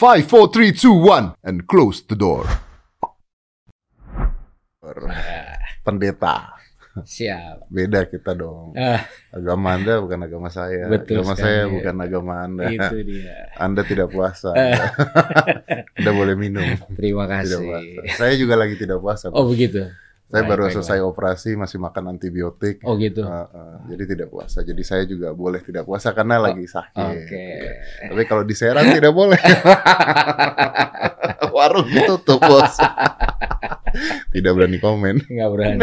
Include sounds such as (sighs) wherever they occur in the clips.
5, 4, 3, 2, 1, and close the door. Pendeta. Siap. Beda kita dong. Ah, Agama Anda bukan agama saya. Betul agama sekali. saya bukan agama Anda. itu dia. Anda tidak puasa. (laughs) Anda boleh minum. Terima Tidak kasih. puasa. Saya juga lagi tidak puasa. Oh begitu. Saya baik, baru baik, selesai operasi, masih makan antibiotik. Oh gitu. Uh, uh, jadi tidak puasa. Jadi saya juga boleh tidak puasa karena lagi sakit. Oke. Tapi kalau di Serang tidak boleh. (laughs) Warung ditutup bos. tidak berani komen. Nggak berani.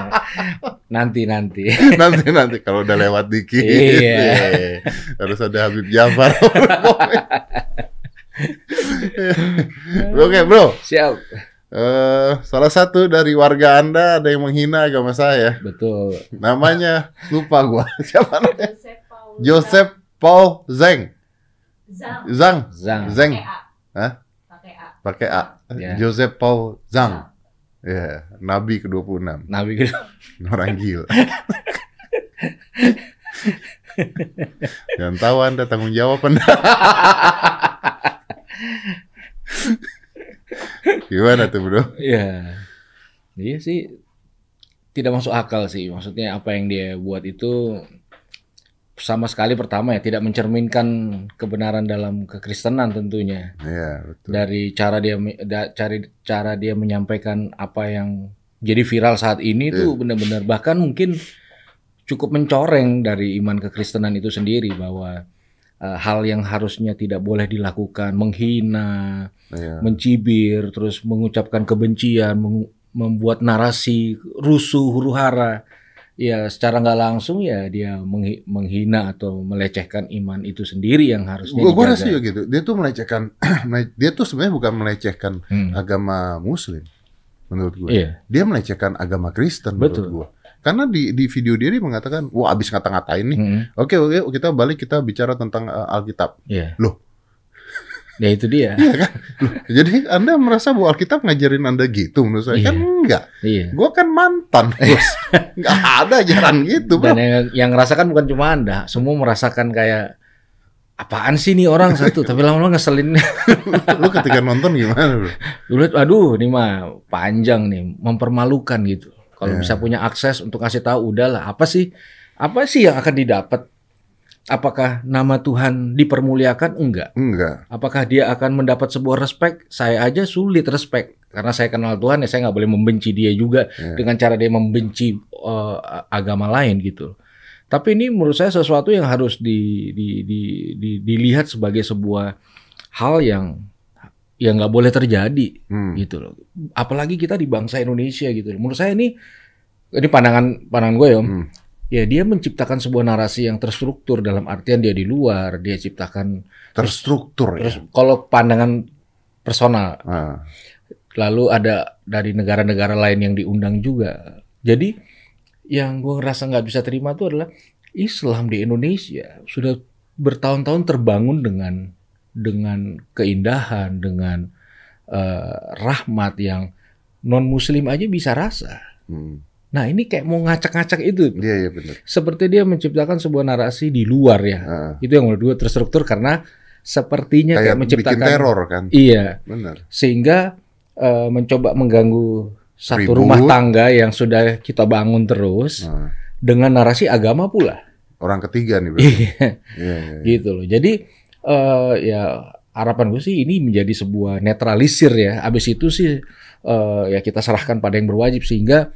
(laughs) nanti nanti. nanti nanti kalau udah lewat dikit. Iya. eh, harus ada Habib Jafar. (laughs) Oke bro, Siap. Eh, salah satu dari warga anda ada yang menghina agama saya. Betul. Namanya lupa gua. (laughs) Siapa namanya? Joseph Paul Zeng. Zang Zang. Zang. Zeng. pakai A. Hah? Pakai A. Pakai A. Ya. Joseph Paul Zang. Ya, Nabi ke-26. Nabi gitu. (laughs) Orang gila. Jangan tahu Anda tanggung jawab Anda. (laughs) Gimana tuh bro? (laughs) Iya. Iya sih tidak masuk akal sih. Maksudnya apa yang dia buat itu sama sekali pertama ya tidak mencerminkan kebenaran dalam kekristenan tentunya. Iya betul. Dari cara dia da- cari cara dia menyampaikan apa yang jadi viral saat ini Iya. tuh benar-benar bahkan mungkin cukup mencoreng dari iman kekristenan itu sendiri bahwa eh, hal yang harusnya tidak boleh dilakukan, menghina, Iya. mencibir, terus mengucapkan kebencian, meng- membuat narasi rusuh, huru hara. Ya, secara nggak langsung ya dia menghi- menghina atau melecehkan iman itu sendiri yang harusnya Gue rasa juga gitu. Dia tuh melecehkan. (clears throat) dia tuh sebenarnya bukan melecehkan Hmm. agama Muslim. Menurut gue. Iya, Dia melecehkan agama Kristen. Menurut Betul. gue. Karena di di video dia dia mengatakan, wah abis ngata-ngatain nih. Mm-mm. Oke oke kita balik kita bicara tentang uh, Alkitab. iya. Loh. Ya itu dia. (laughs) Iya kan? Loh, jadi Anda merasa bahwa Alkitab ngajarin Anda gitu menurut saya? Kan Iya. enggak. Iya. Gua kan mantan, (laughs) bos. Enggak ada ajaran gitu, bro. Dan yang, yang ngerasakan bukan cuma Anda, semua merasakan kayak apaan sih nih orang satu, tapi lama-lama ngeselin. (laughs) Lu ketika nonton gimana, bro? Dulu aduh ini mah panjang nih, mempermalukan gitu. Kalau Iya. bisa punya akses untuk kasih tahu udahlah apa sih apa sih yang akan didapat? Apakah nama Tuhan dipermuliakan? Enggak. Enggak. Apakah dia akan mendapat sebuah respect? Saya aja sulit respect karena saya kenal Tuhan ya saya nggak boleh membenci dia juga Iya. dengan cara dia membenci eh, agama lain gitu. Tapi ini menurut saya sesuatu yang harus di, di, di, di- dilihat sebagai sebuah hal yang yang nggak boleh terjadi Hmm. gitu loh. Apalagi kita di bangsa Indonesia gitu loh. Menurut saya ini ini pandangan pandangan gue ya. Hmm. Ya dia menciptakan sebuah narasi yang terstruktur dalam artian dia di luar, dia ciptakan Terstruktur ya. terus kalau pandangan personal, Ah. lalu ada dari negara-negara lain yang diundang juga. Jadi yang gue ngerasa nggak bisa terima itu adalah Islam di Indonesia sudah bertahun-tahun terbangun dengan dengan keindahan, dengan eh, rahmat yang non Muslim aja bisa rasa. Hmm. Nah ini kayak mau ngacak-ngacak itu. Iya iya benar. Seperti dia menciptakan sebuah narasi di luar ya. Ah. Itu yang menurut gue terstruktur karena sepertinya kayak, Kayak menciptakan bikin teror kan. Iya, Benar. sehingga eh, mencoba mengganggu satu Ribut. rumah tangga yang sudah kita bangun terus Ah. dengan narasi agama pula. Orang ketiga nih. Iya, Iya iya. gitu loh. Jadi eh, ya harapan gue sih ini menjadi sebuah netralisir ya. Abis itu sih eh, ya kita serahkan pada yang berwajib sehingga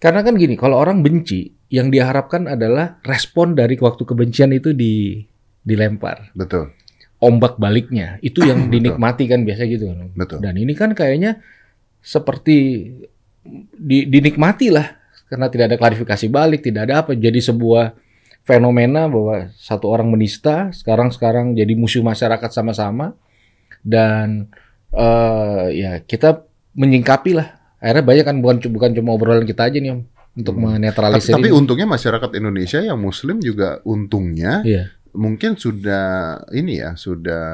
karena kan gini, kalau orang benci, yang diharapkan adalah respon dari waktu kebencian itu di dilempar. Betul. Ombak baliknya itu yang dinikmati kan biasa gitu kan. Betul. Dan ini kan kayaknya seperti di, dinikmati lah karena tidak ada klarifikasi balik, tidak ada apa. Jadi sebuah fenomena bahwa satu orang menista sekarang sekarang jadi musuh masyarakat sama-sama dan eh, ya kita menyingkapi lah. Akhirnya banyak kan bukan bukan cuma obrolan kita aja nih Om untuk Hmm. Tapi, menetralisir tapi ini. untungnya masyarakat Indonesia yang Muslim juga untungnya Iya. Mungkin sudah ini ya sudah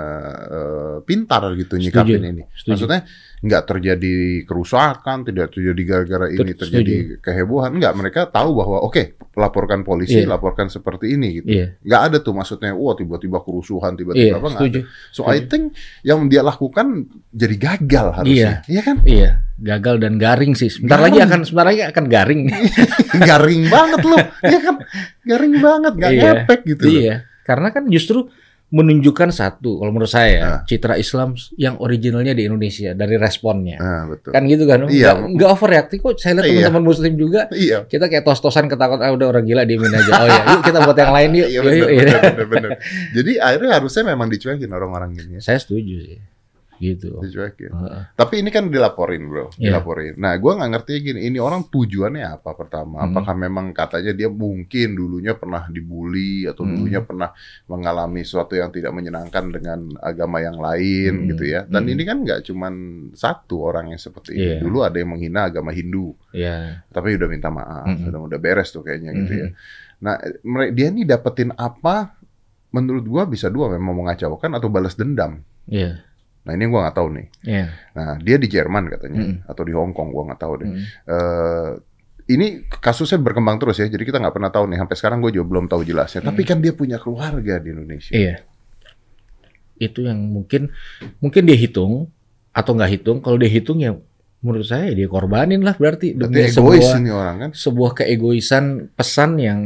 eh, pintar gitu nyikapin ini. Setuju. Maksudnya nggak terjadi kerusakan, tidak terjadi gara-gara ini Ter- terjadi kehebohan. Nggak, mereka tahu bahwa oke laporkan polisi, Iya. laporkan seperti ini gitu. Iya, Nggak ada tuh maksudnya, wah tiba-tiba kerusuhan, iya, tiba-tiba apa nggak setuju. ada. So I think yang dia lakukan jadi gagal harusnya. Iya kan? Iya, gagal dan garing sih. Sebentar Garing. lagi akan sebentar lagi akan garing. (laughs) Garing banget loh. Iya kan? Garing banget, nggak Iya. ngepek gitu. loh. Iya, karena kan justru menunjukkan satu kalau menurut saya ya, Ah. citra Islam yang originalnya di Indonesia dari responnya. Nah, betul. Kan gitu kan? Iya. Nggak, nggak overreacting kok. Saya lihat Iya. teman-teman muslim juga Iya. kita kayak tos-tosan ketakut ah udah orang gila diemin aja. Oh ya, yuk kita buat yang lain yuk. Iya Yuk, benar, yuk, yuk. benar, benar, benar. Jadi akhirnya harusnya memang dicuekin orang-orang gini ya. Saya setuju sih. Gitu. Dicuekin. Heeh. Tapi ini kan dilaporin bro, Iya. dilaporin. Nah, gua nggak ngerti gini, ini orang tujuannya apa pertama? Hmm. Apakah memang katanya dia mungkin dulunya pernah dibully atau Hmm. dulunya pernah mengalami sesuatu yang tidak menyenangkan dengan agama yang lain Hmm. gitu ya? Dan Hmm. ini kan nggak cuman satu orang yang seperti ini. Iya. Dulu ada yang menghina agama Hindu, Iya. tapi udah minta maaf, Hmm. udah udah beres tuh kayaknya gitu ya. Mhm. Nah, dia nih dapetin apa? Menurut gua bisa dua memang mengacaukan atau balas dendam. Iya. Nah ini gua nggak tahu nih. Iya. Nah dia di Jerman katanya Mm. atau di Hong Kong gua nggak tahu deh. Mm. Eh, ini kasusnya berkembang terus ya, jadi kita nggak pernah tahu nih. Sampai sekarang gue juga belum tahu jelasnya. Tapi Mm. kan dia punya keluarga di Indonesia. Iya. Itu yang mungkin mungkin dia hitung atau nggak hitung. Kalau dia hitung ya menurut saya dia korbanin lah berarti Berarti egois sebuah ini orang kan. sebuah keegoisan pesan yang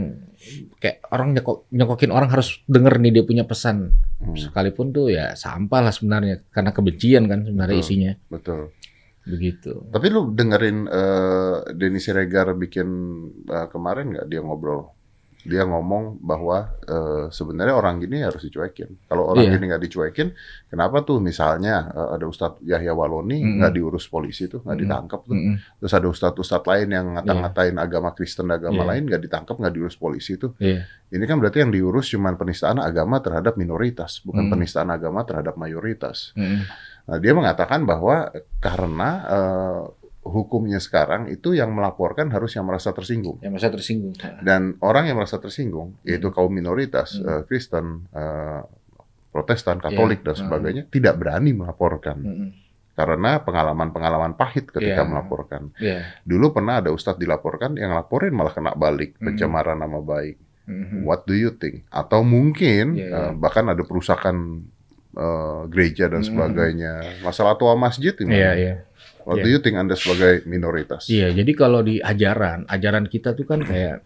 kayak orang nyekok, nyekokin orang harus denger nih dia punya pesan Hmm, sekalipun tuh ya sampah lah sebenarnya karena kebencian kan sebenarnya Betul. isinya betul. begitu. Tapi lu dengerin eh, Denny Siregar bikin eh, kemarin nggak dia ngobrol? Dia ngomong bahwa eh, sebenarnya orang gini harus dicuekin. Kalau orang Iya. gini nggak dicuekin, kenapa tuh misalnya eh, ada Ustadz Yahya Waloni nggak diurus polisi tuh, nggak Mm-mm. ditangkap tuh. Mm-mm. Terus ada ustadz-ustadz lain yang ngata-ngatain agama Kristen, agama Iya. lain nggak ditangkap, nggak diurus polisi itu. Iya. Ini kan berarti yang diurus cuma penistaan agama terhadap minoritas, bukan Hmm. penistaan agama terhadap mayoritas. Mm-mm. Nah, dia mengatakan bahwa karena eh, hukumnya sekarang itu yang melaporkan harus yang merasa tersinggung. Ya masa tersinggung. Dan orang yang merasa tersinggung, yaitu Hmm. kaum minoritas, Hmm. eh, Kristen, eh, Protestan, Katolik, Iya. dan Hmm. sebagainya, tidak berani melaporkan. Mm-mm. Karena pengalaman-pengalaman pahit ketika Iya. melaporkan. Iya. Dulu pernah ada ustadz dilaporkan, yang laporin malah kena balik, Hmm. pencemaran nama baik. Mm-mm. What do you think? Atau mungkin Iya, iya. eh, bahkan ada perusakan eh, gereja dan Hmm. sebagainya. Masalah tua masjid ini. Iya, iya. What Iya. do you think Anda sebagai minoritas? Iya, jadi kalau di ajaran, ajaran kita tuh kan kayak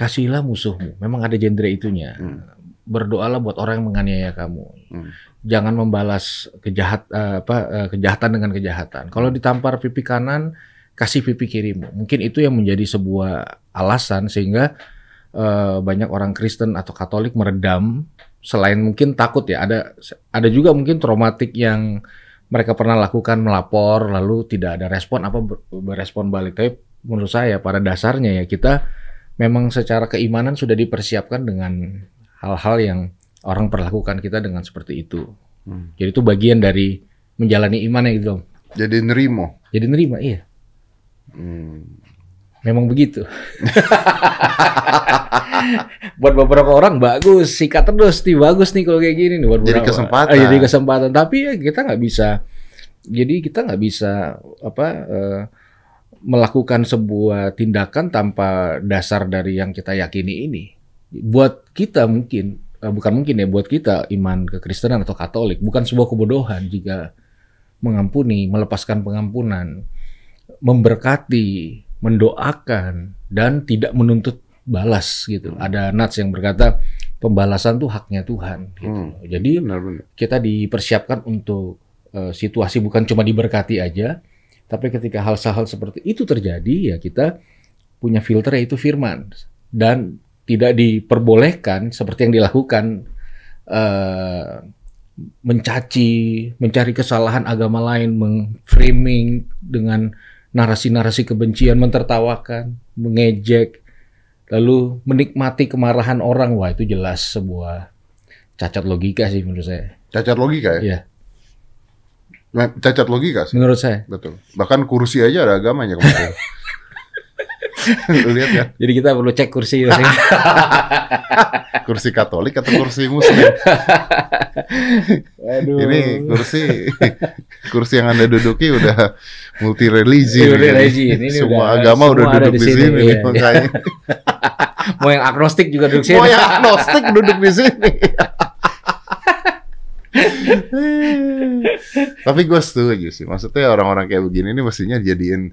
kasihlah musuhmu. Memang ada genre itunya. Hmm. Berdoalah buat orang yang menganiaya kamu. Hmm. Jangan membalas kejahat eh, apa eh, kejahatan dengan kejahatan. Kalau ditampar pipi kanan, kasih pipi kirimu. Mungkin itu yang menjadi sebuah alasan sehingga eh, banyak orang Kristen atau Katolik meredam selain mungkin takut ya. Ada ada juga mungkin traumatik yang mereka pernah lakukan melapor lalu tidak ada respon apa ber- berespon balik. Tapi menurut saya pada dasarnya ya kita memang secara keimanan sudah dipersiapkan dengan hal-hal yang orang perlakukan kita dengan seperti itu. Hmm. Jadi itu bagian dari menjalani iman ya gitu. Jadi nerimo. Jadi nerima, iya. Hmm. Memang begitu. Buat beberapa orang bagus, sikat terus nih bagus nih kalau kayak gini nih buat Jadi beberapa. kesempatan. Ah, jadi kesempatan. Tapi ya kita nggak bisa. Jadi kita nggak bisa apa eh, melakukan sebuah tindakan tanpa dasar dari yang kita yakini ini. Buat kita mungkin eh, bukan mungkin ya buat kita iman kekristenan atau Katolik bukan sebuah kebodohan jika mengampuni, melepaskan pengampunan, memberkati, mendoakan dan tidak menuntut balas gitu. Ada nats yang berkata pembalasan tuh haknya Tuhan gitu. Hmm. Jadi Benar-benar. kita dipersiapkan untuk eh, situasi bukan cuma diberkati aja, tapi ketika hal-hal seperti itu terjadi ya kita punya filter yaitu firman dan tidak diperbolehkan seperti yang dilakukan eh, mencaci, mencari kesalahan agama lain, mengframing dengan narasi-narasi kebencian, mentertawakan, mengejek, lalu menikmati kemarahan orang. Wah, itu jelas sebuah cacat logika sih menurut saya. Cacat logika ya? Iya. Nah, Cacat logika sih. Menurut saya. Betul. Bahkan kursi aja ada agamanya kemarin. (laughs) Lu lihat ya, Jadi kita perlu cek kursi masing (laughs) kursi Katolik atau kursi Muslim? Aduh. Ini kursi kursi yang Anda duduki udah multi religi. Udah religi. Ini Semua udah- agama semua udah duduk di di sini, sini, iya, nih, iya. makanya. (laughs) (laughs) mau yang agnostik juga duduk sini. Mau yang agnostik duduk di sini. Tapi gue setuju sih. Maksudnya orang-orang kayak begini ini mestinya jadiin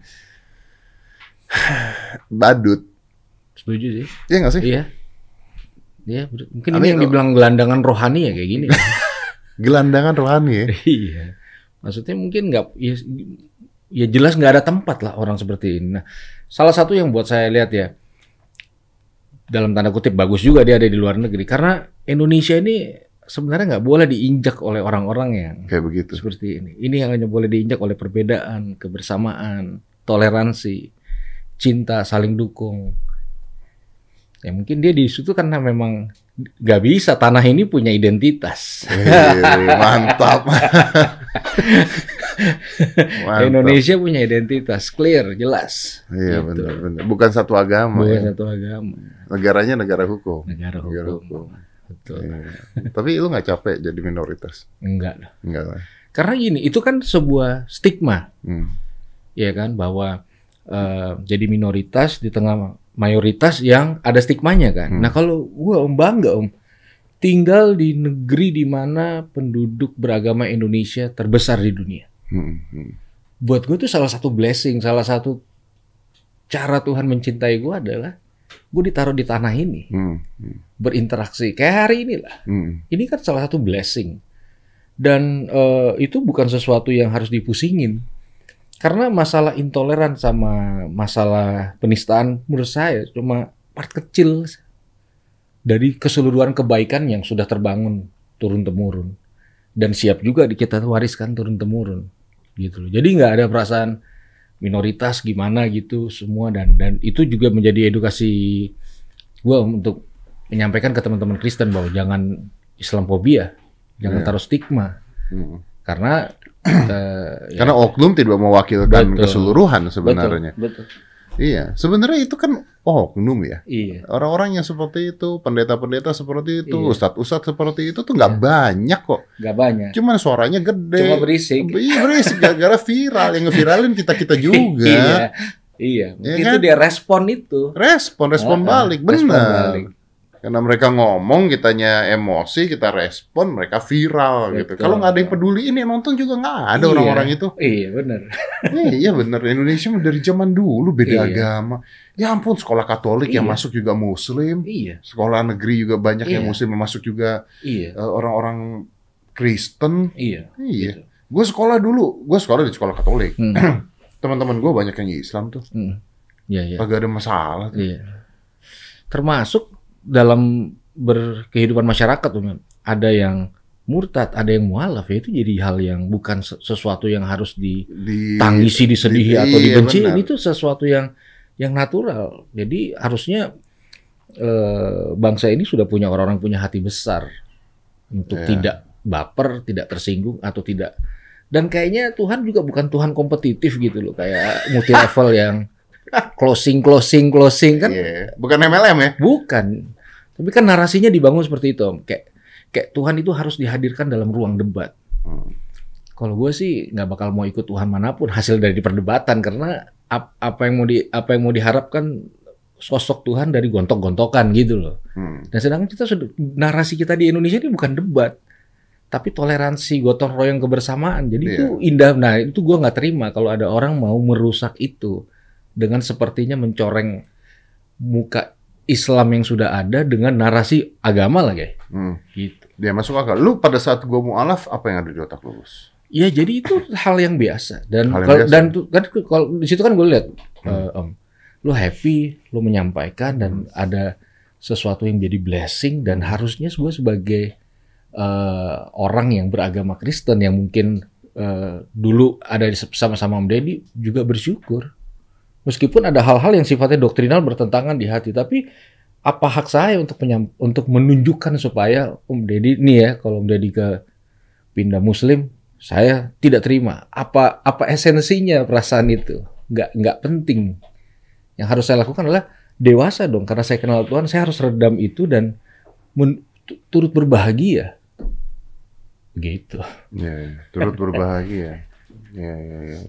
badut. Setuju sih. Iya nggak sih? Iya. Iya, mungkin Tapi ini yang dibilang gelandangan rohani ya kayak gini. (laughs) Gelandangan rohani ya. (laughs) iya. Maksudnya mungkin nggak ya, ya jelas nggak ada tempat lah orang seperti ini. Nah, salah satu yang buat saya lihat ya dalam tanda kutip bagus juga dia ada di luar negeri karena Indonesia ini sebenarnya nggak boleh diinjak oleh orang-orang yang Kayak begitu. seperti ini. Ini yang hanya boleh diinjak oleh perbedaan, kebersamaan, toleransi, cinta, saling dukung. Ya mungkin dia di situ karena memang nggak bisa tanah ini punya identitas. Eh, (laughs) mantap. mantap. Indonesia punya identitas clear, jelas. Iya Gitu. benar benar. Bukan satu agama. Bukan ya. satu agama, Negaranya negara hukum. negara hukum. Negara hukum. Betul. Iya. Tapi lu nggak capek jadi minoritas? Enggak lah. Enggak lah. Karena gini, itu kan sebuah stigma. Hmm. ya kan bahwa eh, jadi minoritas di tengah mayoritas yang ada stigmanya kan. Hmm. Nah kalau gua om bangga om tinggal di negeri di mana penduduk beragama Indonesia terbesar di dunia. Hmm. Hmm. Buat gue itu salah satu blessing, salah satu cara Tuhan mencintai gua adalah gue ditaruh di tanah ini Hmm. Hmm. berinteraksi kayak hari ini lah. Hmm. Ini kan salah satu blessing. Dan eh, itu bukan sesuatu yang harus dipusingin. Karena masalah intoleran sama masalah penistaan menurut saya cuma part kecil dari keseluruhan kebaikan yang sudah terbangun turun temurun dan siap juga di- kita wariskan turun temurun gitu loh. Jadi nggak ada perasaan minoritas gimana gitu semua dan dan itu juga menjadi edukasi gua untuk menyampaikan ke teman-teman Kristen bahwa jangan Islamophobia, jangan Iya. taruh stigma Hmm. Karena (clears throat) kita, ya, Karena oknum tidak mewakilkan Betul. keseluruhan betul, sebenarnya. betul, Iya, sebenarnya itu kan oknum ya. iya, Orang-orang yang seperti itu, pendeta-pendeta seperti itu, Iya. ustadz-ustadz seperti itu tuh nggak banyak kok. nggak banyak, Cuman suaranya gede. cuma berisik. Iya berisik gara-gara viral. Yang ngeviralin kita-kita (laughs) juga. iya, iya, kan? itu dia respon itu, Respon, respon Ah, balik. respon Benar. balik. Karena mereka ngomong, kitanya emosi, kita respon, mereka viral gitu. Betul. Kalau nggak ada yang peduli, ini yang nonton juga nggak ada Iya. orang-orang itu. Iya benar. Eh, iya bener, Indonesia dari zaman dulu beda Iya. agama. Ya ampun, sekolah Katolik yang Iya. masuk juga Muslim, Iya, sekolah negeri juga banyak yang Iya. Muslim yang masuk juga iya, eh, orang-orang Kristen. iya. Iya, gitu. gue sekolah dulu, gue sekolah di sekolah Katolik. Hmm. (clears throat) Teman-teman gue banyak yang Islam tuh, Hmm. Iya, iya. kagak ada masalah. Tuh. Iya. Termasuk dalam berkehidupan masyarakat tuh, ada yang murtad, ada yang mualaf ya itu jadi hal yang bukan se- sesuatu yang harus ditangisi, Di, disedihi di- atau iya, dibenci. benar. Ini tuh sesuatu yang yang natural. Jadi harusnya eh, bangsa ini sudah punya orang-orang punya hati besar untuk Iya. tidak baper, tidak tersinggung atau tidak. Dan kayaknya Tuhan juga bukan Tuhan kompetitif gitu loh, kayak multi level yang closing, closing, closing kan Iya. Bukan MLM ya? Bukan. Tapi kan narasinya dibangun seperti itu, Om. Kayak kayak Tuhan itu harus dihadirkan dalam ruang debat. Hmm. Kalau gue sih nggak bakal mau ikut Tuhan mana pun hasil dari perdebatan karena ap- apa yang mau di apa yang mau diharapkan sosok Tuhan dari gontok-gontokan gitu loh. Hmm. Dan sedangkan kita sudah narasi kita di Indonesia ini bukan debat, tapi toleransi, gotong royong kebersamaan. Jadi Iya. itu indah. Nah itu gue nggak terima kalau ada orang mau merusak itu dengan sepertinya mencoreng muka Islam yang sudah ada dengan narasi agama lah kayak Hmm. gitu. Dia masuk akal. Lu pada saat gue mualaf, apa yang ada di otak lu, Bos? Ya jadi itu (laughs) hal yang biasa dan Hal yang kalau- biasa. dan tuh- kan kalau di situ kan gue lihat Hmm. eh, Om, lu happy, lu menyampaikan dan Hmm. ada sesuatu yang jadi blessing dan harusnya gue sebagai eh, orang yang beragama Kristen yang mungkin eh, dulu ada di sama-sama Om Deddy juga bersyukur meskipun ada hal-hal yang sifatnya doktrinal bertentangan di hati tapi apa hak saya untuk menyam- untuk menunjukkan supaya Om Deddy nih ya kalau Om Deddy ke pindah Muslim saya tidak terima apa apa esensinya perasaan itu nggak nggak penting Yang harus saya lakukan adalah dewasa dong, karena saya kenal Tuhan, saya harus redam itu dan men- tu- turut berbahagia. Gitu. Ya, ya. turut berbahagia. Ya, ya, ya.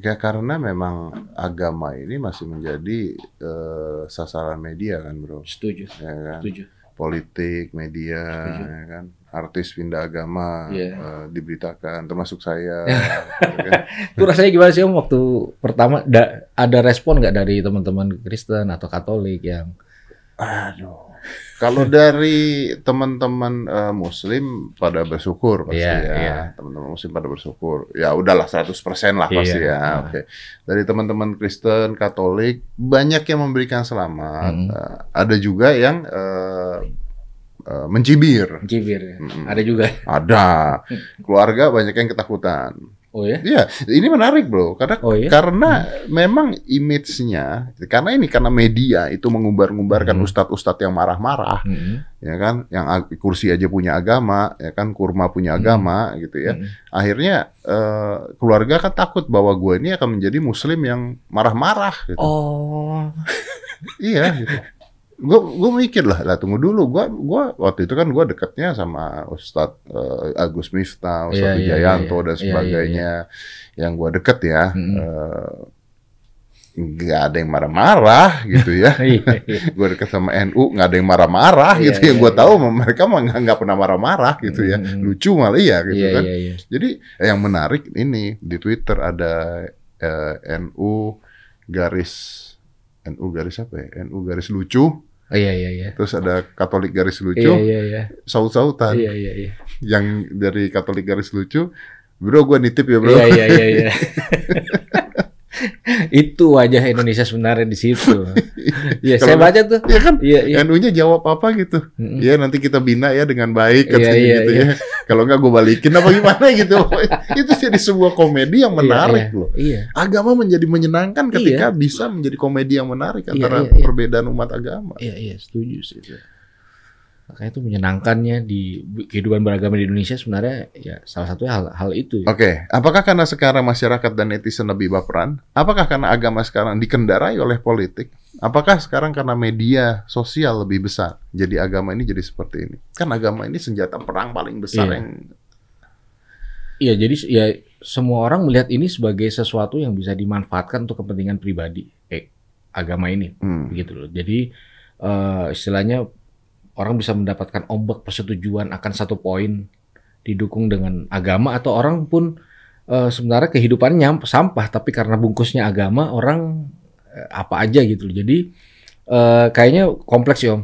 Ya. Karena memang agama ini masih menjadi eh, sasaran media kan, bro. Setuju. Ya kan, Setuju. politik, media, Setuju. ya kan, artis pindah agama Iya. eh, diberitakan, termasuk saya. (laughs) ya kan. Itu rasanya gimana sih Om waktu pertama da- ada respon nggak dari teman-teman Kristen atau Katolik yang Aduh. Kalau dari teman-teman eh, Muslim pada bersyukur pasti Iya, ya. iya. Teman-teman Muslim pada bersyukur. Ya udahlah 100% lah pasti Iya. ya. Ah. Oke. Dari teman-teman Kristen, Katolik banyak yang memberikan selamat. Hmm. Eh, ada juga yang eh, eh, mencibir. cibir ya? Mm-mm. Ada juga. Ada. Keluarga banyak yang ketakutan. Oh ya? Iya, ini menarik bro, karena Oh ya? karena memang image-nya, karena ini karena media itu mengumbar-ngumbarkan Hmm. ustadz-ustadz yang marah-marah, Mm-mm. ya kan, yang kursi aja punya agama, ya kan, kurma punya Hmm. agama, gitu ya. Mm-mm. Akhirnya eh, keluarga kan takut bahwa gue ini akan menjadi Muslim yang marah-marah, gitu. Oh. (laughs) Iya, gitu. Gue gue mikir lah, lah tunggu dulu, gue gua waktu itu kan gue dekatnya sama Ustadz eh, Agus Miftah, Ustadz Iya, iya, Wijayanto iya, dan iya, sebagainya, yang gue deket ya. Eh, nggak ada yang marah-marah gitu ya. (laughs) Iya, iya. (laughs) gue deket sama NU nggak ada yang marah-marah Iya, gitu. yang iya, gue iya. tahu mereka mah nggak pernah marah-marah gitu ya. Lucu malah iya gitu Iya, kan. iya, iya. Jadi yang menarik ini di Twitter ada eh, NU garis NU garis apa ya? NU garis lucu, Oh, iya, iya, iya. terus ada Katolik garis Iya, lucu, iya, iya. saut-sautan. Iya, iya, iya. Yang dari Katolik garis lucu, bro gue nitip ya bro. Iya, iya, iya, iya. (laughs) Itu wajah Indonesia sebenarnya di situ. (laughs) Iya, saya baca tuh. Iya kan? Iya, iya. NU-nya jawab apa gitu? Mm-mm. Ya nanti kita bina ya dengan baik Iya, katanya iya, gitu iya. ya. Kalau nggak gue balikin apa gimana (laughs) gitu. itu jadi sebuah komedi yang menarik Iya, loh. Iya. Agama menjadi menyenangkan ketika bisa menjadi komedi yang menarik Iya, antara iya, iya. perbedaan umat agama. Iya, iya, setuju sih. Makanya itu menyenangkannya di kehidupan beragama di Indonesia sebenarnya ya salah satunya hal hal itu. ya. Oke, apakah karena sekarang masyarakat dan netizen lebih baperan? Apakah karena agama sekarang dikendarai oleh politik? Apakah sekarang karena media sosial lebih besar? Jadi agama ini jadi seperti ini. Kan agama ini senjata perang paling besar Iya. yang Iya, jadi ya semua orang melihat ini sebagai sesuatu yang bisa dimanfaatkan untuk kepentingan pribadi. Eh, agama ini Hmm. begitu loh. Jadi eh, istilahnya orang bisa mendapatkan ombak persetujuan akan satu poin didukung dengan agama atau orang pun eh, sebenarnya kehidupannya sampah tapi karena bungkusnya agama orang eh, apa aja gitu. loh. Jadi eh, kayaknya kompleks ya om.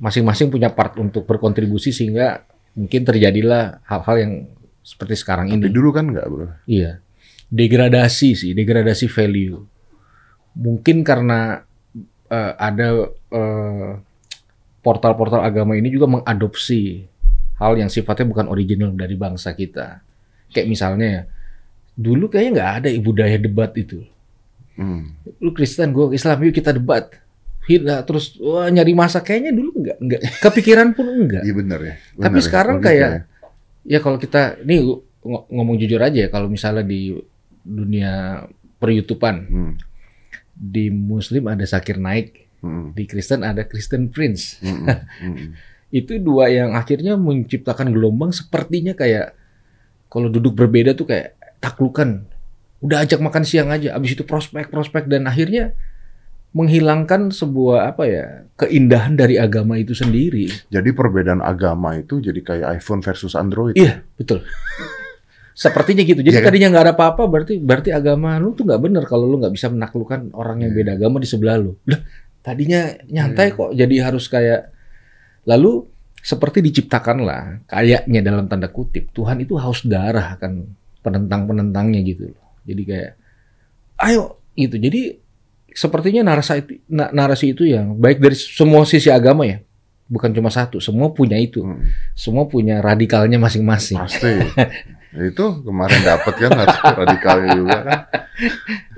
Masing-masing punya part untuk berkontribusi sehingga mungkin terjadilah hal-hal yang seperti sekarang Tapi ini. dulu kan nggak bro. Iya. Degradasi sih, degradasi value. Mungkin karena eh, ada eh, portal-portal agama ini juga mengadopsi hal yang sifatnya bukan original dari bangsa kita. Kayak misalnya ya, dulu kayaknya nggak ada budaya debat itu. Hmm. Lu Kristen, gue Islam, yuk kita debat. Hina, terus wah, nyari masa kayaknya dulu nggak nggak kepikiran pun enggak. Iya benar ya. Tapi Benar ya, sekarang logika kayak ya. ya kalau kita ini ng- ngomong jujur aja ya kalau misalnya di dunia per-YouTubean Hmm. di Muslim ada Zakir Naik, Hmm. di Kristen ada Kristen Prince. (laughs) Itu dua yang akhirnya menciptakan gelombang sepertinya kayak kalau duduk berbeda tuh kayak taklukan. Udah ajak makan siang aja, abis itu prospek-prospek dan akhirnya menghilangkan sebuah apa ya keindahan dari agama itu sendiri. Jadi perbedaan agama itu jadi kayak iPhone versus Android. Iya, betul. Sepertinya gitu. Jadi Iya kan? tadinya nggak ada apa-apa, berarti berarti agama lu tuh nggak bener kalau lu nggak bisa menaklukkan orang yang Iya. beda agama di sebelah lu. Lah, tadinya nyantai Iya. kok, jadi harus kayak lalu seperti diciptakanlah kayaknya dalam tanda kutip Tuhan itu haus darah akan penentang-penentangnya gitu. Jadi kayak ayo gitu. Jadi sepertinya narasi itu na- narasi itu yang baik dari semua sisi agama ya. Bukan cuma satu, semua punya itu. Hmm. Semua punya radikalnya masing-masing. Pasti. Itu kemarin dapat kan radikalnya juga kan. (laughs)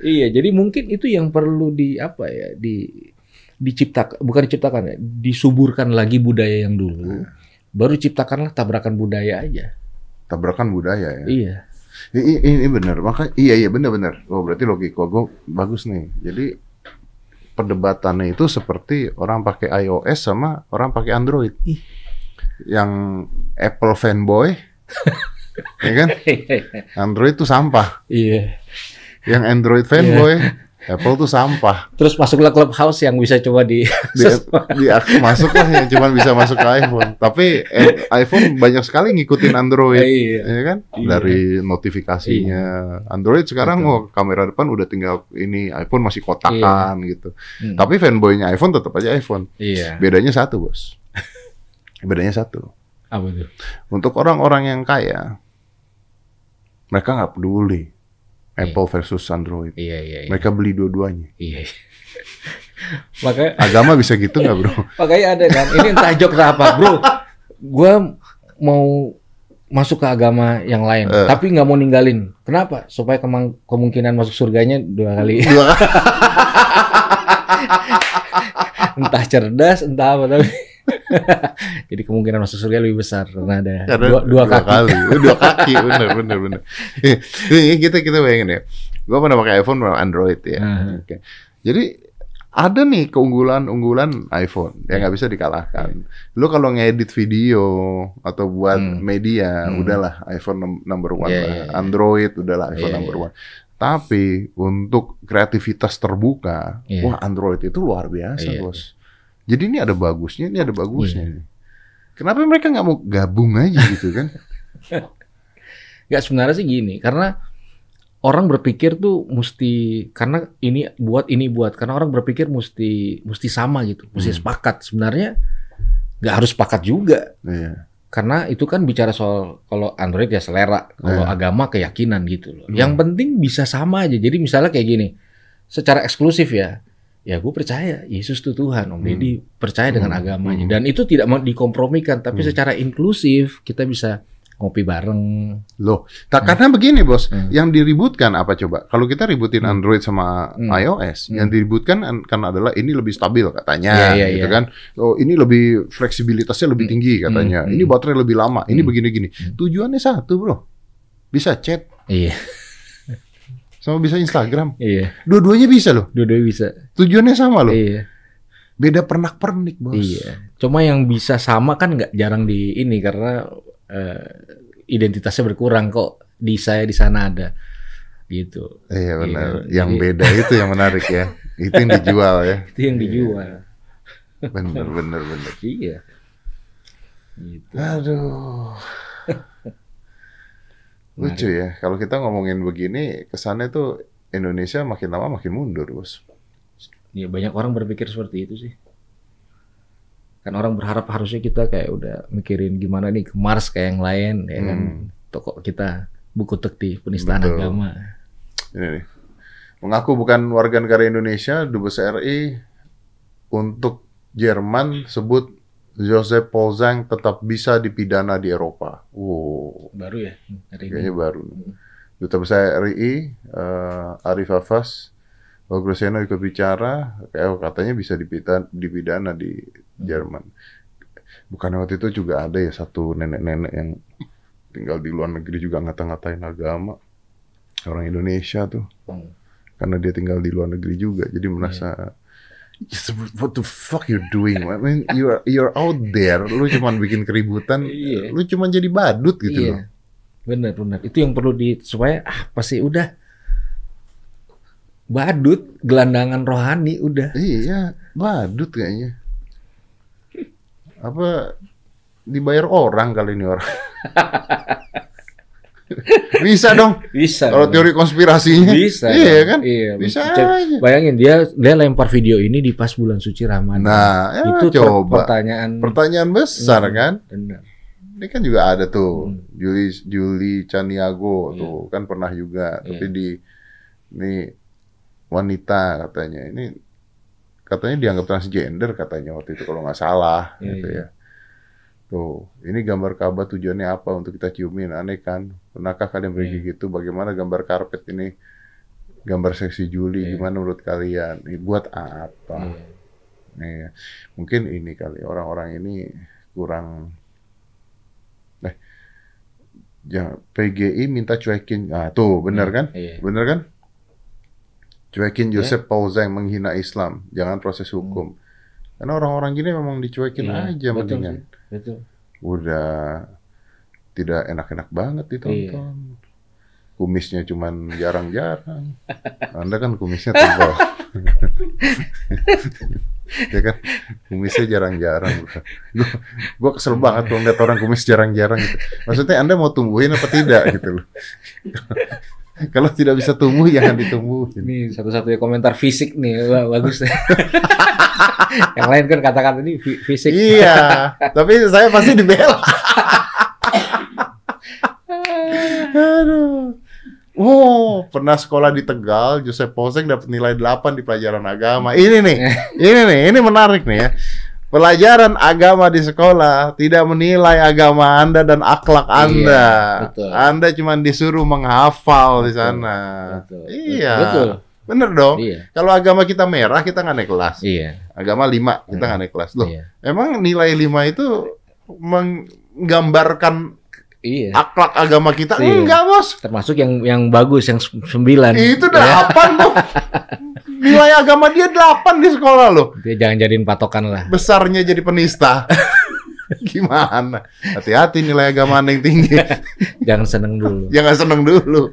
Iya, jadi mungkin itu yang perlu di apa ya, di diciptakan bukan diciptakan ya, disuburkan lagi budaya yang dulu. Baru ciptakanlah tabrakan budaya aja. Tabrakan budaya ya. Iya. I- i- Ini benar, maka iya iya benar-benar. Oh berarti logika gue bagus nih. Jadi perdebatannya itu seperti orang pakai iOS sama orang pakai Android. Ih. Yang Apple fanboy, (laughs) ya kan? Android tuh sampah. Iya. Yang Android fanboy, Apple tuh sampah. Terus masuklah clubhouse yang bisa coba di Di, (laughs) di aku masuk lah yang cuma bisa masuk ke iPhone. Tapi eh, iPhone banyak sekali ngikutin Android. Iya. ya kan Iya. dari notifikasinya Android sekarang Betul. oh kamera depan udah tinggal ini iPhone masih kotakan gitu Hmm. tapi fanboynya iPhone tetap aja iPhone Iya. bedanya satu bos (laughs) bedanya satu Apa tuh? untuk orang-orang yang kaya mereka nggak peduli Iya. Apple versus Android Iya iya iya. mereka beli dua-duanya Iya. (laughs) makanya agama bisa gitu nggak bro (laughs) makanya ada kan. Ini entah jok apa, bro. Gua mau masuk ke agama yang lain, Eh. tapi nggak mau ninggalin. Kenapa? Supaya kemang- kemungkinan masuk surganya dua kali. (laughs) dua entah cerdas, entah apa tapi. (laughs) Jadi kemungkinan masuk surga lebih besar karena ada Karena dua, dua kaki. kali Oh, dua kaki (laughs) bener bener bener ini kita kita bayangin ya gue pernah pakai iPhone pernah Android ya Aha. Oke. jadi ada nih keunggulan-unggulan iPhone yang nggak bisa dikalahkan. Lu kalau ngedit video atau buat Hmm. media, Hmm. udahlah iPhone num- number one Iya, lah. iya, iya. Android udahlah iPhone Iya, number iya. one. Tapi untuk kreativitas terbuka, Iya. wah Android itu luar biasa Iya. bos. Jadi ini ada bagusnya, ini ada bagusnya. Nih. Kenapa mereka nggak mau gabung aja gitu kan? (laughs) Nggak sebenarnya sih gini, karena orang berpikir tuh mesti karena ini buat ini buat karena orang berpikir mesti mesti sama gitu, mesti Hmm. sepakat. Sebenarnya nggak harus sepakat juga. Iya. Karena itu kan bicara soal kalau Android ya selera, kalau Iya. agama keyakinan gitu loh. Hmm. Yang penting bisa sama aja. Jadi misalnya kayak gini, secara eksklusif ya, ya gue percaya Yesus itu Tuhan, Om Hmm. Deddy percaya dengan Hmm. agamanya. Hmm. Dan itu tidak mau dikompromikan, tapi Hmm. secara inklusif kita bisa ngopi bareng. Loh, tak Hmm. karena begini bos, Hmm. yang diributkan apa coba? Kalau kita ributin Hmm. Android sama Hmm. iOS, Hmm. yang diributkan an- kan adalah ini lebih stabil katanya, Iya, iya, gitu iya. kan? Oh ini lebih fleksibilitasnya lebih Hmm. tinggi katanya. Hmm. Ini baterai lebih lama. Ini Hmm. begini-gini. Hmm. Tujuannya satu bro, bisa chat Iya, sama bisa Instagram. iya. Dua-duanya bisa loh. Dua-duanya bisa. Tujuannya sama loh. Iya, Beda pernak-pernik bos. iya. Cuma yang bisa sama kan nggak jarang di ini karena eh, identitasnya berkurang kok di saya di sana ada gitu. Iya benar. Iya, yang jadi- (laughs) beda itu yang menarik ya. Itu yang dijual ya. Itu yang dijual. Bener bener bener. Iya. Gitu. Aduh. (laughs) Lucu ya, kalau kita ngomongin begini, kesannya tuh Indonesia makin lama makin mundur, bos. Ya banyak orang berpikir seperti itu sih. Kan orang berharap harusnya kita kayak udah mikirin gimana nih ke Mars kayak yang lain ya kan. Hmm. Toko kita buku tekti penistaan Betul. agama. Ini nih. Mengaku bukan warga negara Indonesia, Dubes RI untuk Jerman sebut Joseph Polzang tetap bisa dipidana di Eropa. Wow, Baru ya hari ini. kayaknya baru. Duta Besar RI, eh, Arif Hafaz, Baguseno ikut bicara, kayak katanya bisa dipidana, dipidana di Jerman. Bukan waktu itu juga ada ya satu nenek-nenek yang tinggal di luar negeri juga ngata-ngatain agama orang Indonesia tuh, Hmm. karena dia tinggal di luar negeri juga, jadi merasa "Yes, What the fuck you doing? I mean, you're you're out there, lu cuman bikin keributan, Iya. lu cuman jadi badut gitu loh. Iya. Bener bener. Itu yang perlu di supaya ah pasti udah badut gelandangan rohani udah. Iya, badut kayaknya. Apa dibayar orang kali ini orang? (laughs) Bisa dong. Bisa. Kalau teori konspirasinya. bisa. Iya kan? Iya. Bisa aja. Bayangin dia dia lempar video ini di pas bulan suci Ramadan. Nah, ya itu coba. pertanyaan Pertanyaan besar Hmm, kan? Bener. Ini kan juga ada tuh. Hmm. Juli Juli Caniago Iya. tuh kan pernah juga, tapi Iya. di ini wanita katanya. Ini katanya dianggap transgender katanya waktu itu kalau nggak salah Iya, gitu ya. Tuh, ini gambar Ka'bah tujuannya apa untuk kita ciumin? Aneh kan? Pernahkah kalian pergi Iya. gitu? Bagaimana gambar karpet ini? Gambar seksi Juli Iya. gimana menurut kalian? Ini buat apa? Iya. Iya. Mungkin ini kali orang-orang ini kurang eh Ya, PGI minta cuekin. Ah, tuh, bener kan? Iya. Bener kan? Cuekin Ya. Joseph Pauzeng menghina Islam, jangan proses hukum. Karena orang-orang gini memang dicuekin. Iya, aja betul mendingan. sih, Betul. Udah tidak enak-enak banget ditonton. Iya. Kumisnya cuman jarang-jarang. (laughs) Anda kan kumisnya tebal. (laughs) ya kan? Kumisnya jarang-jarang. Gue gua kesel banget kalau ngeliat orang kumis jarang-jarang gitu. Maksudnya Anda mau tumbuhin apa tidak gitu loh. (laughs) Kalau tidak bisa tumbuh jangan ditumbuhin. Ini satu-satunya komentar fisik nih, wah bagus. (laughs) Yang lain kan kata-kata ini fi- fisik. Iya, (laughs) tapi saya pasti dibela. Aduh. Oh, pernah sekolah di Tegal, Joseph Poseng dapat nilai 8 di pelajaran agama. Ini nih, ini nih, ini menarik nih ya. Pelajaran agama di sekolah tidak menilai agama Anda dan akhlak Iya, Anda. betul. Anda cuma disuruh menghafal di sana. Betul. Iya. Betul. Bener dong. Iya. Kalau agama kita merah, kita nggak naik kelas. Iya. Agama 5, kita Hmm. nggak naik kelas. Loh, Iya. Emang nilai 5 itu menggambarkan Iya. akhlak agama kita? Iya. Enggak, Bos. Termasuk yang yang bagus yang se- sembilan. Itu Ya, 8 tuh. Nilai agama dia 8 di sekolah loh. dia jangan jadiin patokan lah. Besarnya jadi penista. (laughs) Gimana? Hati-hati nilai agama Anda yang tinggi. (laughs) Jangan seneng dulu. Jangan seneng dulu.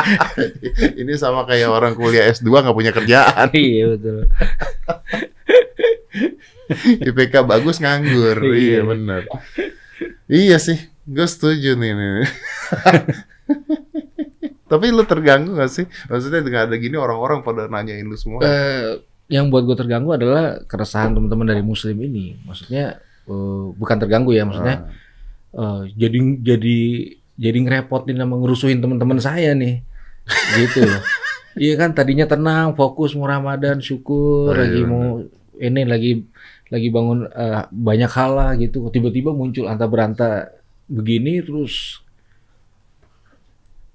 (laughs) Ini sama kayak orang kuliah S2 nggak punya kerjaan. iya betul. IPK bagus nganggur. Iya. iya benar. Iya sih, gue setuju nih. nih. (laughs) Tapi lu terganggu gak sih? Maksudnya dengan ada gini orang-orang pada nanyain lu semua. Eh, yang buat gue terganggu adalah keresahan teman-teman dari Muslim ini. Maksudnya eh, bukan terganggu ya, maksudnya eh, jadi jadi jadi ngerepotin sama ngerusuhin teman-teman saya nih, gitu. (laughs) Iya kan tadinya tenang, fokus mau Ramadan, syukur, Oh, iya, lagi benar. mau ini lagi lagi bangun eh, banyak hal lah gitu. Tiba-tiba muncul anta beranta begini terus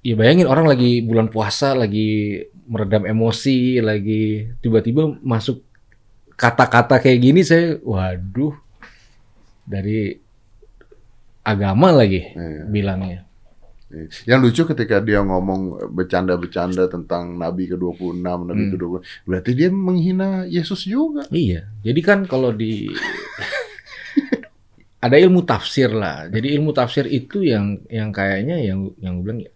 Ya bayangin orang lagi bulan puasa, lagi meredam emosi, lagi tiba-tiba masuk kata-kata kayak gini saya, waduh, dari agama lagi iya. bilangnya. Yang lucu ketika dia ngomong bercanda-bercanda tentang Nabi ke-26, Nabi Hmm. ke-20, berarti dia menghina Yesus juga. Iya, jadi kan kalau di (laughs) ada ilmu tafsir lah. Jadi ilmu tafsir itu yang yang kayaknya yang yang gue bilang ya,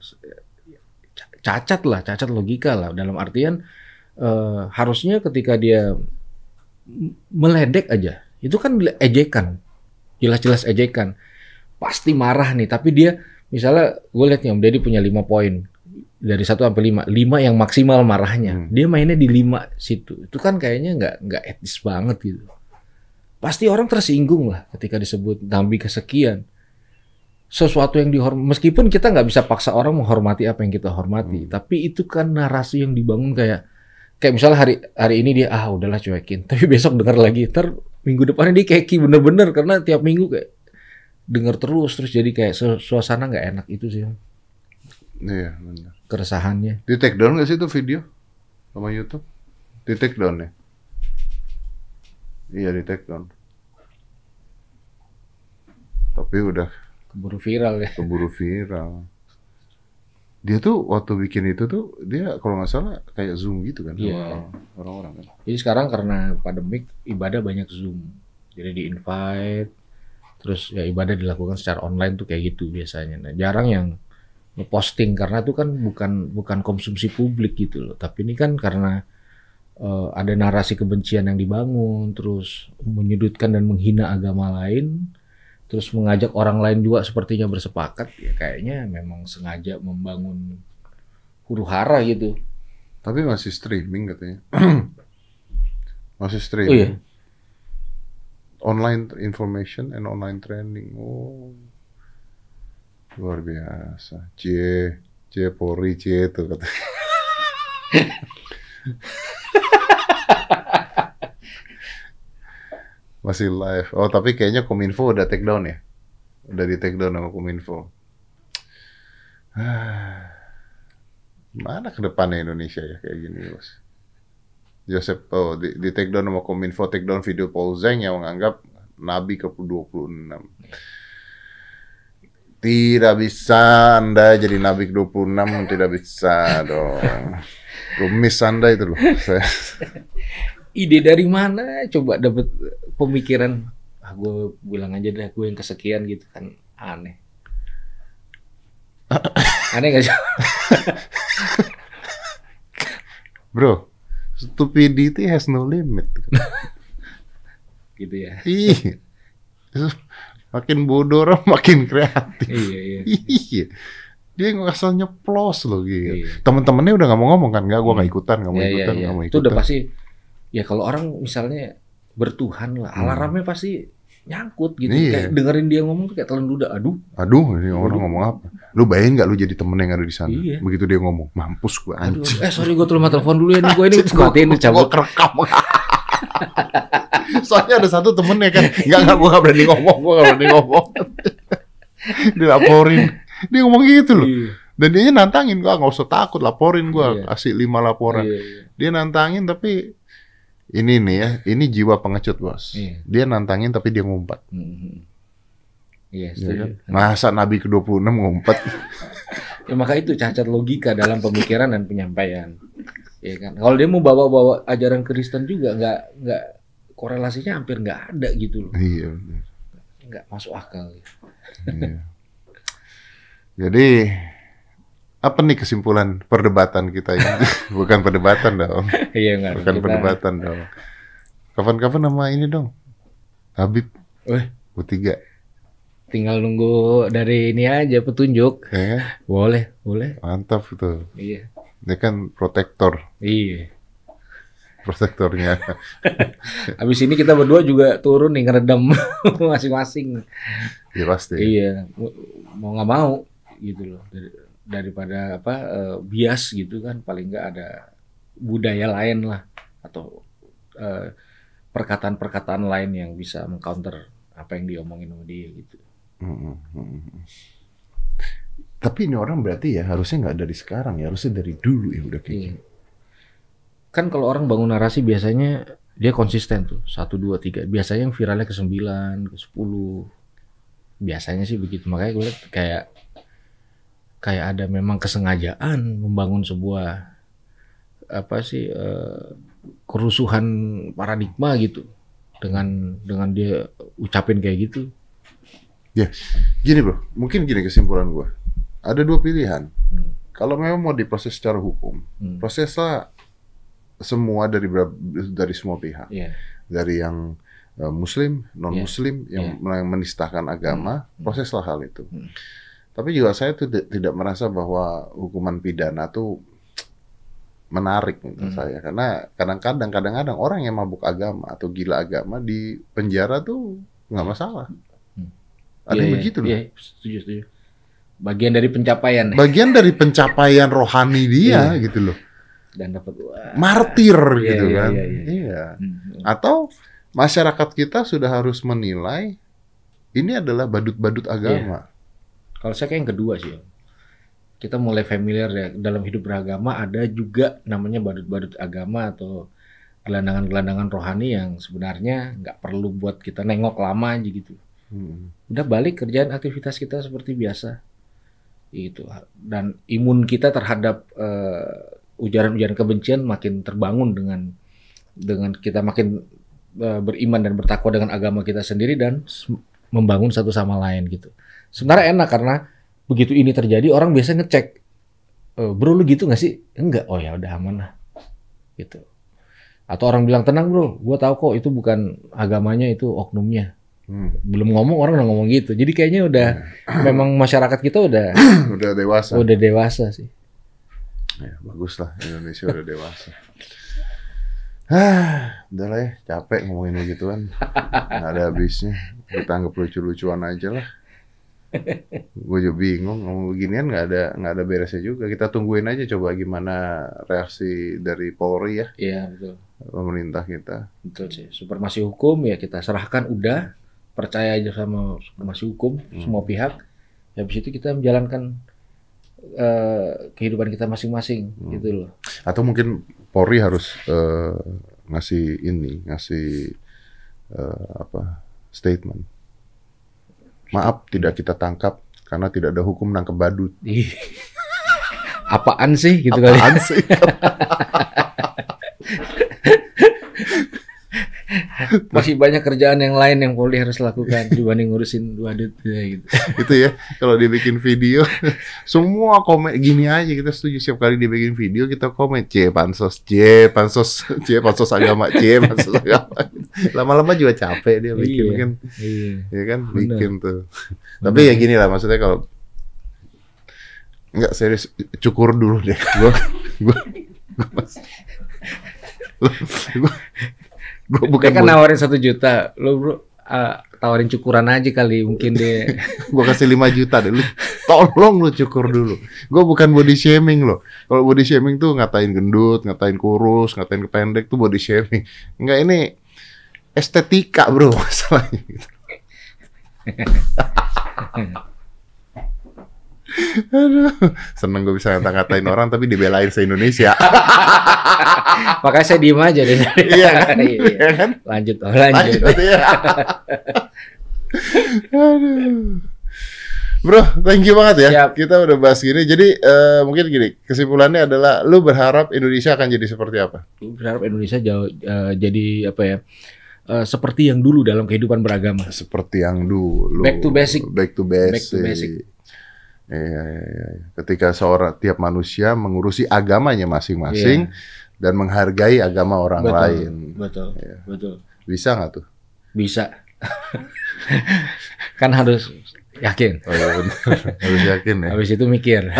cacat lah, cacat logika lah. Dalam artian eh, harusnya ketika dia meledek aja, itu kan ejekan, jelas-jelas ejekan. Pasti marah nih, tapi dia misalnya gue lihat nih Om Deddy punya lima poin dari 1 sampai 5. 5 yang maksimal marahnya. Hmm. Dia mainnya di 5 situ. Itu kan kayaknya nggak nggak etis banget gitu. Pasti orang tersinggung lah ketika disebut nabi kesekian. Sesuatu yang dihormati, meskipun kita nggak bisa paksa orang menghormati apa yang kita hormati, Hmm. tapi itu kan narasi yang dibangun kayak kayak misalnya hari hari ini dia ah udahlah cuekin, (laughs) tapi besok dengar lagi, ter minggu depannya dia keki bener-bener karena tiap minggu kayak denger terus terus jadi kayak su- suasana nggak enak itu sih Iya, benar. keresahannya. Di take down nggak sih itu video sama YouTube? Di take down ya? Iya di take down. Tapi udah Keburu viral ya. keburu viral. Dia tuh waktu bikin itu tuh dia kalau nggak salah kayak zoom gitu kan Iya. orang-orang kan. Jadi sekarang karena pandemik ibadah banyak Zoom. Jadi di invite terus ya ibadah dilakukan secara online tuh kayak gitu biasanya. Nah, jarang yang ngeposting karena itu kan bukan bukan konsumsi publik gitu loh. Tapi ini kan karena eh, ada narasi kebencian yang dibangun, terus menyudutkan dan menghina agama lain, terus mengajak orang lain juga sepertinya bersepakat, ya kayaknya memang sengaja membangun huru hara gitu. Tapi masih streaming katanya. (clears throat) masih Oh streaming. iya, Online information and online training. Oh. Luar biasa. Cie, cie Polri, cie itu kata. (laughs) Masih live. Oh, tapi kayaknya Kominfo udah take down ya? Udah di take down sama Kominfo. (sighs) Mana ke depannya Indonesia ya kayak gini, Bos? Joseph, oh, di, di take down sama Kominfo, take down video Paul Zeng yang menganggap Nabi ke-26. Tidak bisa Anda jadi Nabi 26 tidak bisa dong. (laughs) Kumis Anda itu loh. Saya, (laughs) Ide dari mana? Coba dapat pemikiran. Ah, gue bilang aja deh, gue yang kesekian gitu kan aneh. (laughs) Aneh gak sih? bro, stupidity has no limit. (laughs) gitu ya. Ih. Makin bodoh (laughs) orang makin kreatif. Iya iya. Iya. Dia nggak asal nyeplos loh gitu. Iya. Temen-temennya udah nggak mau ngomong kan, nggak, gua nggak ikutan, nggak mau Iya, iya, ikutan, iya. nggak mau Itu ikutan. udah pasti. Ya kalau orang misalnya bertuhan lah, Hmm. alarmnya pasti nyangkut gitu. Iya. Kayak dengerin dia ngomong tuh kayak telan ludah. Aduh, Aduh, ini orang ngomong apa? Lu bayangin nggak lu jadi temen yang ada di sana? Iya. Begitu dia ngomong, mampus gua aduh. anjing. Eh sorry gue terima telepon dulu ya nih gue ini matiin cabut. Kerekam. (laughs) Soalnya ada satu temennya kan, nggak nggak gua nggak berani ngomong, gua nggak berani ngomong. (laughs) Dilaporin, dia ngomong gitu loh. Iya. Dan dia nantangin gua nggak usah takut, laporin gua, Iya. kasih lima laporan. Iya, iya. Dia nantangin tapi ini nih ya, ini jiwa pengecut bos. Iya. Dia nantangin tapi dia ngumpet. Mhm. Iya, Ya setuju. kan? Masa Nabi ke-26 ngumpet? (laughs) Ya maka itu cacat logika dalam pemikiran dan penyampaian. Ya kan. Kalau dia mau bawa-bawa ajaran Kristen juga nggak nggak korelasinya hampir nggak ada gitu loh. iya. Nggak masuk akal. Iya. Jadi apa nih kesimpulan perdebatan kita ini? (laughs) Bukan perdebatan dong, Iya nggak. bukan kita- perdebatan dong. Kapan-kapan nama ini dong, Habib Weh. U3, Tinggal nunggu dari ini aja petunjuk. ya kan? Boleh, boleh. Mantap itu. Iya. Dia kan protektor, Iya. protektornya. (laughs) Habis ini kita berdua juga turun nih ngeredam (laughs) masing-masing. ya pasti. Iya, mau nggak mau gitu loh. Dari- daripada apa eh, bias gitu kan paling nggak ada budaya lain lah atau eh, perkataan-perkataan lain yang bisa mengcounter apa yang diomongin sama dia gitu. Mm, mm, mm. Tapi ini orang berarti ya harusnya nggak dari sekarang ya, harusnya dari dulu ya udah kayak Iya. gitu. Kan kalau orang bangun narasi biasanya dia konsisten tuh satu dua tiga. Biasanya yang viralnya ke sembilan ke sepuluh. Biasanya sih begitu. Makanya gue lihat kayak kayak ada memang kesengajaan membangun sebuah apa sih eh, kerusuhan paradigma gitu dengan dengan dia ucapin kayak gitu. Gini bro, mungkin gini kesimpulan gua. Ada dua pilihan. Hmm. Kalau memang mau diproses secara hukum, Hmm. proseslah semua dari dari semua pihak, Iya. dari yang uh, Muslim, non Muslim, yang yang menistakan agama, Hmm. proseslah hal itu. Hmm. Tapi juga saya tuh ti- tidak merasa bahwa hukuman pidana tuh menarik menurut Hmm. saya, karena kadang-kadang kadang-kadang orang yang mabuk agama atau gila agama di penjara tuh nggak masalah. Hmm. Ada Iya, yang iya, begitu loh. Iya, setuju, setuju. Bagian dari pencapaian. Bagian dari pencapaian rohani dia Iya. gitu loh. dan dapat martir Iya, gitu iya, kan. iya, iya. Iya. Hmm. Atau masyarakat kita sudah harus menilai ini adalah badut-badut agama. Kalau saya kayak yang kedua sih. Om. Kita mulai familiar ya dalam hidup beragama ada juga namanya badut-badut agama atau gelandangan-gelandangan rohani yang sebenarnya nggak perlu buat kita nengok lama aja gitu. Hmm. Udah balik kerjaan aktivitas kita seperti biasa. Gitu. Dan imun kita terhadap eh, ujaran-ujaran kebencian makin terbangun dengan dengan kita makin eh, beriman dan bertakwa dengan agama kita sendiri dan membangun satu sama lain gitu. Sebenarnya enak karena begitu ini terjadi orang biasa ngecek, "Eh, bro lu gitu nggak sih? Enggak. Oh ya udah aman lah. Gitu. Atau orang bilang tenang bro, gua tahu kok itu bukan agamanya itu oknumnya. Hmm. Belum ngomong orang udah ngomong gitu. Jadi kayaknya udah memang masyarakat kita udah (clears throat) Udah dewasa. udah dewasa sih. Ya, bagus lah Indonesia udah dewasa. Hah, (sighs) udah lah ya, capek ngomongin begituan. Nggak ada habisnya. Kita anggap lucu-lucuan aja lah. Gue juga bingung ngomong beginian nggak ada nggak ada beresnya juga. Kita tungguin aja coba gimana reaksi dari Polri ya, Iya betul. pemerintah kita. Betul sih. Supremasi hukum ya kita serahkan udah percaya aja sama supremasi hukum semua pihak. Ya habis itu kita menjalankan eh, kehidupan kita masing-masing Hmm. gitu loh. Atau mungkin Polri harus eh, ngasih ini, ngasih eh, apa statement. Maaf tidak kita tangkap Karena tidak ada hukum nangkep badut. Apaan sih gitu kali. Apaan sih? (laughs) Masih banyak kerjaan yang lain yang Polri harus lakukan dibanding ngurusin badut ya, gitu. (laughs) itu ya kalau dia bikin video semua komen gini aja kita setuju setiap kali dia bikin video kita komen c pansos c pansos c pansos agama c pansos (laughs) agama lama-lama juga capek dia bikin Iya. kan Iya. ya kan Bener. bikin tuh tapi ya gini lah maksudnya kalau nggak serius cukur dulu deh (laughs) gua gua gua gua, gua bukan Dia kan nawarin satu juta, lo bro ah, tawarin cukuran aja kali, mungkin dia. (laughs) Gua kasih 5 juta deh. Lu tolong lu cukur dulu. Gua bukan body shaming loh. Kalau body shaming tuh ngatain gendut ngatain kurus ngatain kependek tuh body shaming. Enggak ini estetika bro (laughs) masalahnya. Gitu. Aduh, seneng gue bisa ngata-ngatain orang tapi dibelain se Indonesia. (laughs) (laughs) makanya saya diem aja deh. iya kan? (laughs) Iya, iya. Kan? Lanjut, oh, lanjut. Lanjut ya. Bro, thank you banget ya. Siap. Kita udah bahas gini. Jadi eh, mungkin gini, kesimpulannya adalah lu berharap Indonesia akan jadi seperti apa? Berharap Indonesia jauh, eh, jadi apa ya? eh, seperti yang dulu dalam kehidupan beragama. Seperti yang dulu. Back to basic. Back to basic. Back to basic. Iya, iya, iya. Ketika seorang tiap manusia mengurusi agamanya masing-masing dan menghargai agama orang Betul, lain. betul, Iya. betul. Bisa nggak tuh? Bisa. (laughs) kan harus yakin. Oh, iya, bener. Harus yakin ya. Habis itu mikir. (laughs)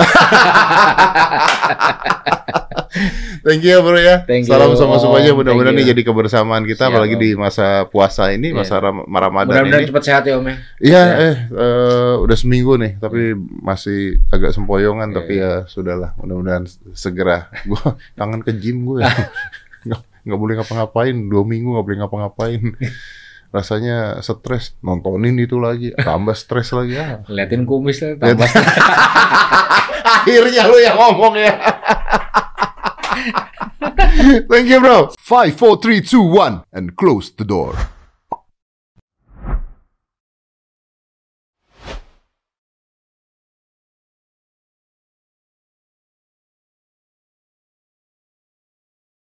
Thank you ya bro ya. Thank you, Salam sama semuanya. Mudah-mudahan you. jadi kebersamaan kita, Siap, apalagi Om. di masa puasa ini, Iya. masa Ram Ramadan Mudah-mudahan ini. cepat sehat ya Om ya. Iya, Ya. eh eh, udah seminggu nih, tapi masih agak sempoyongan, Iya, tapi ya sudahlah. Mudah-mudahan segera. (laughs) Gua kangen ke gym gue. (laughs) nggak nggak boleh ngapa-ngapain. Dua minggu nggak boleh ngapa-ngapain. Rasanya stres nontonin itu lagi, tambah stres lagi ya. Liatin kumis lah, tambah (laughs) Akhirnya lu yang ngomong ya. Thank you bro. 5, 4, 3, 2, 1 and close the door.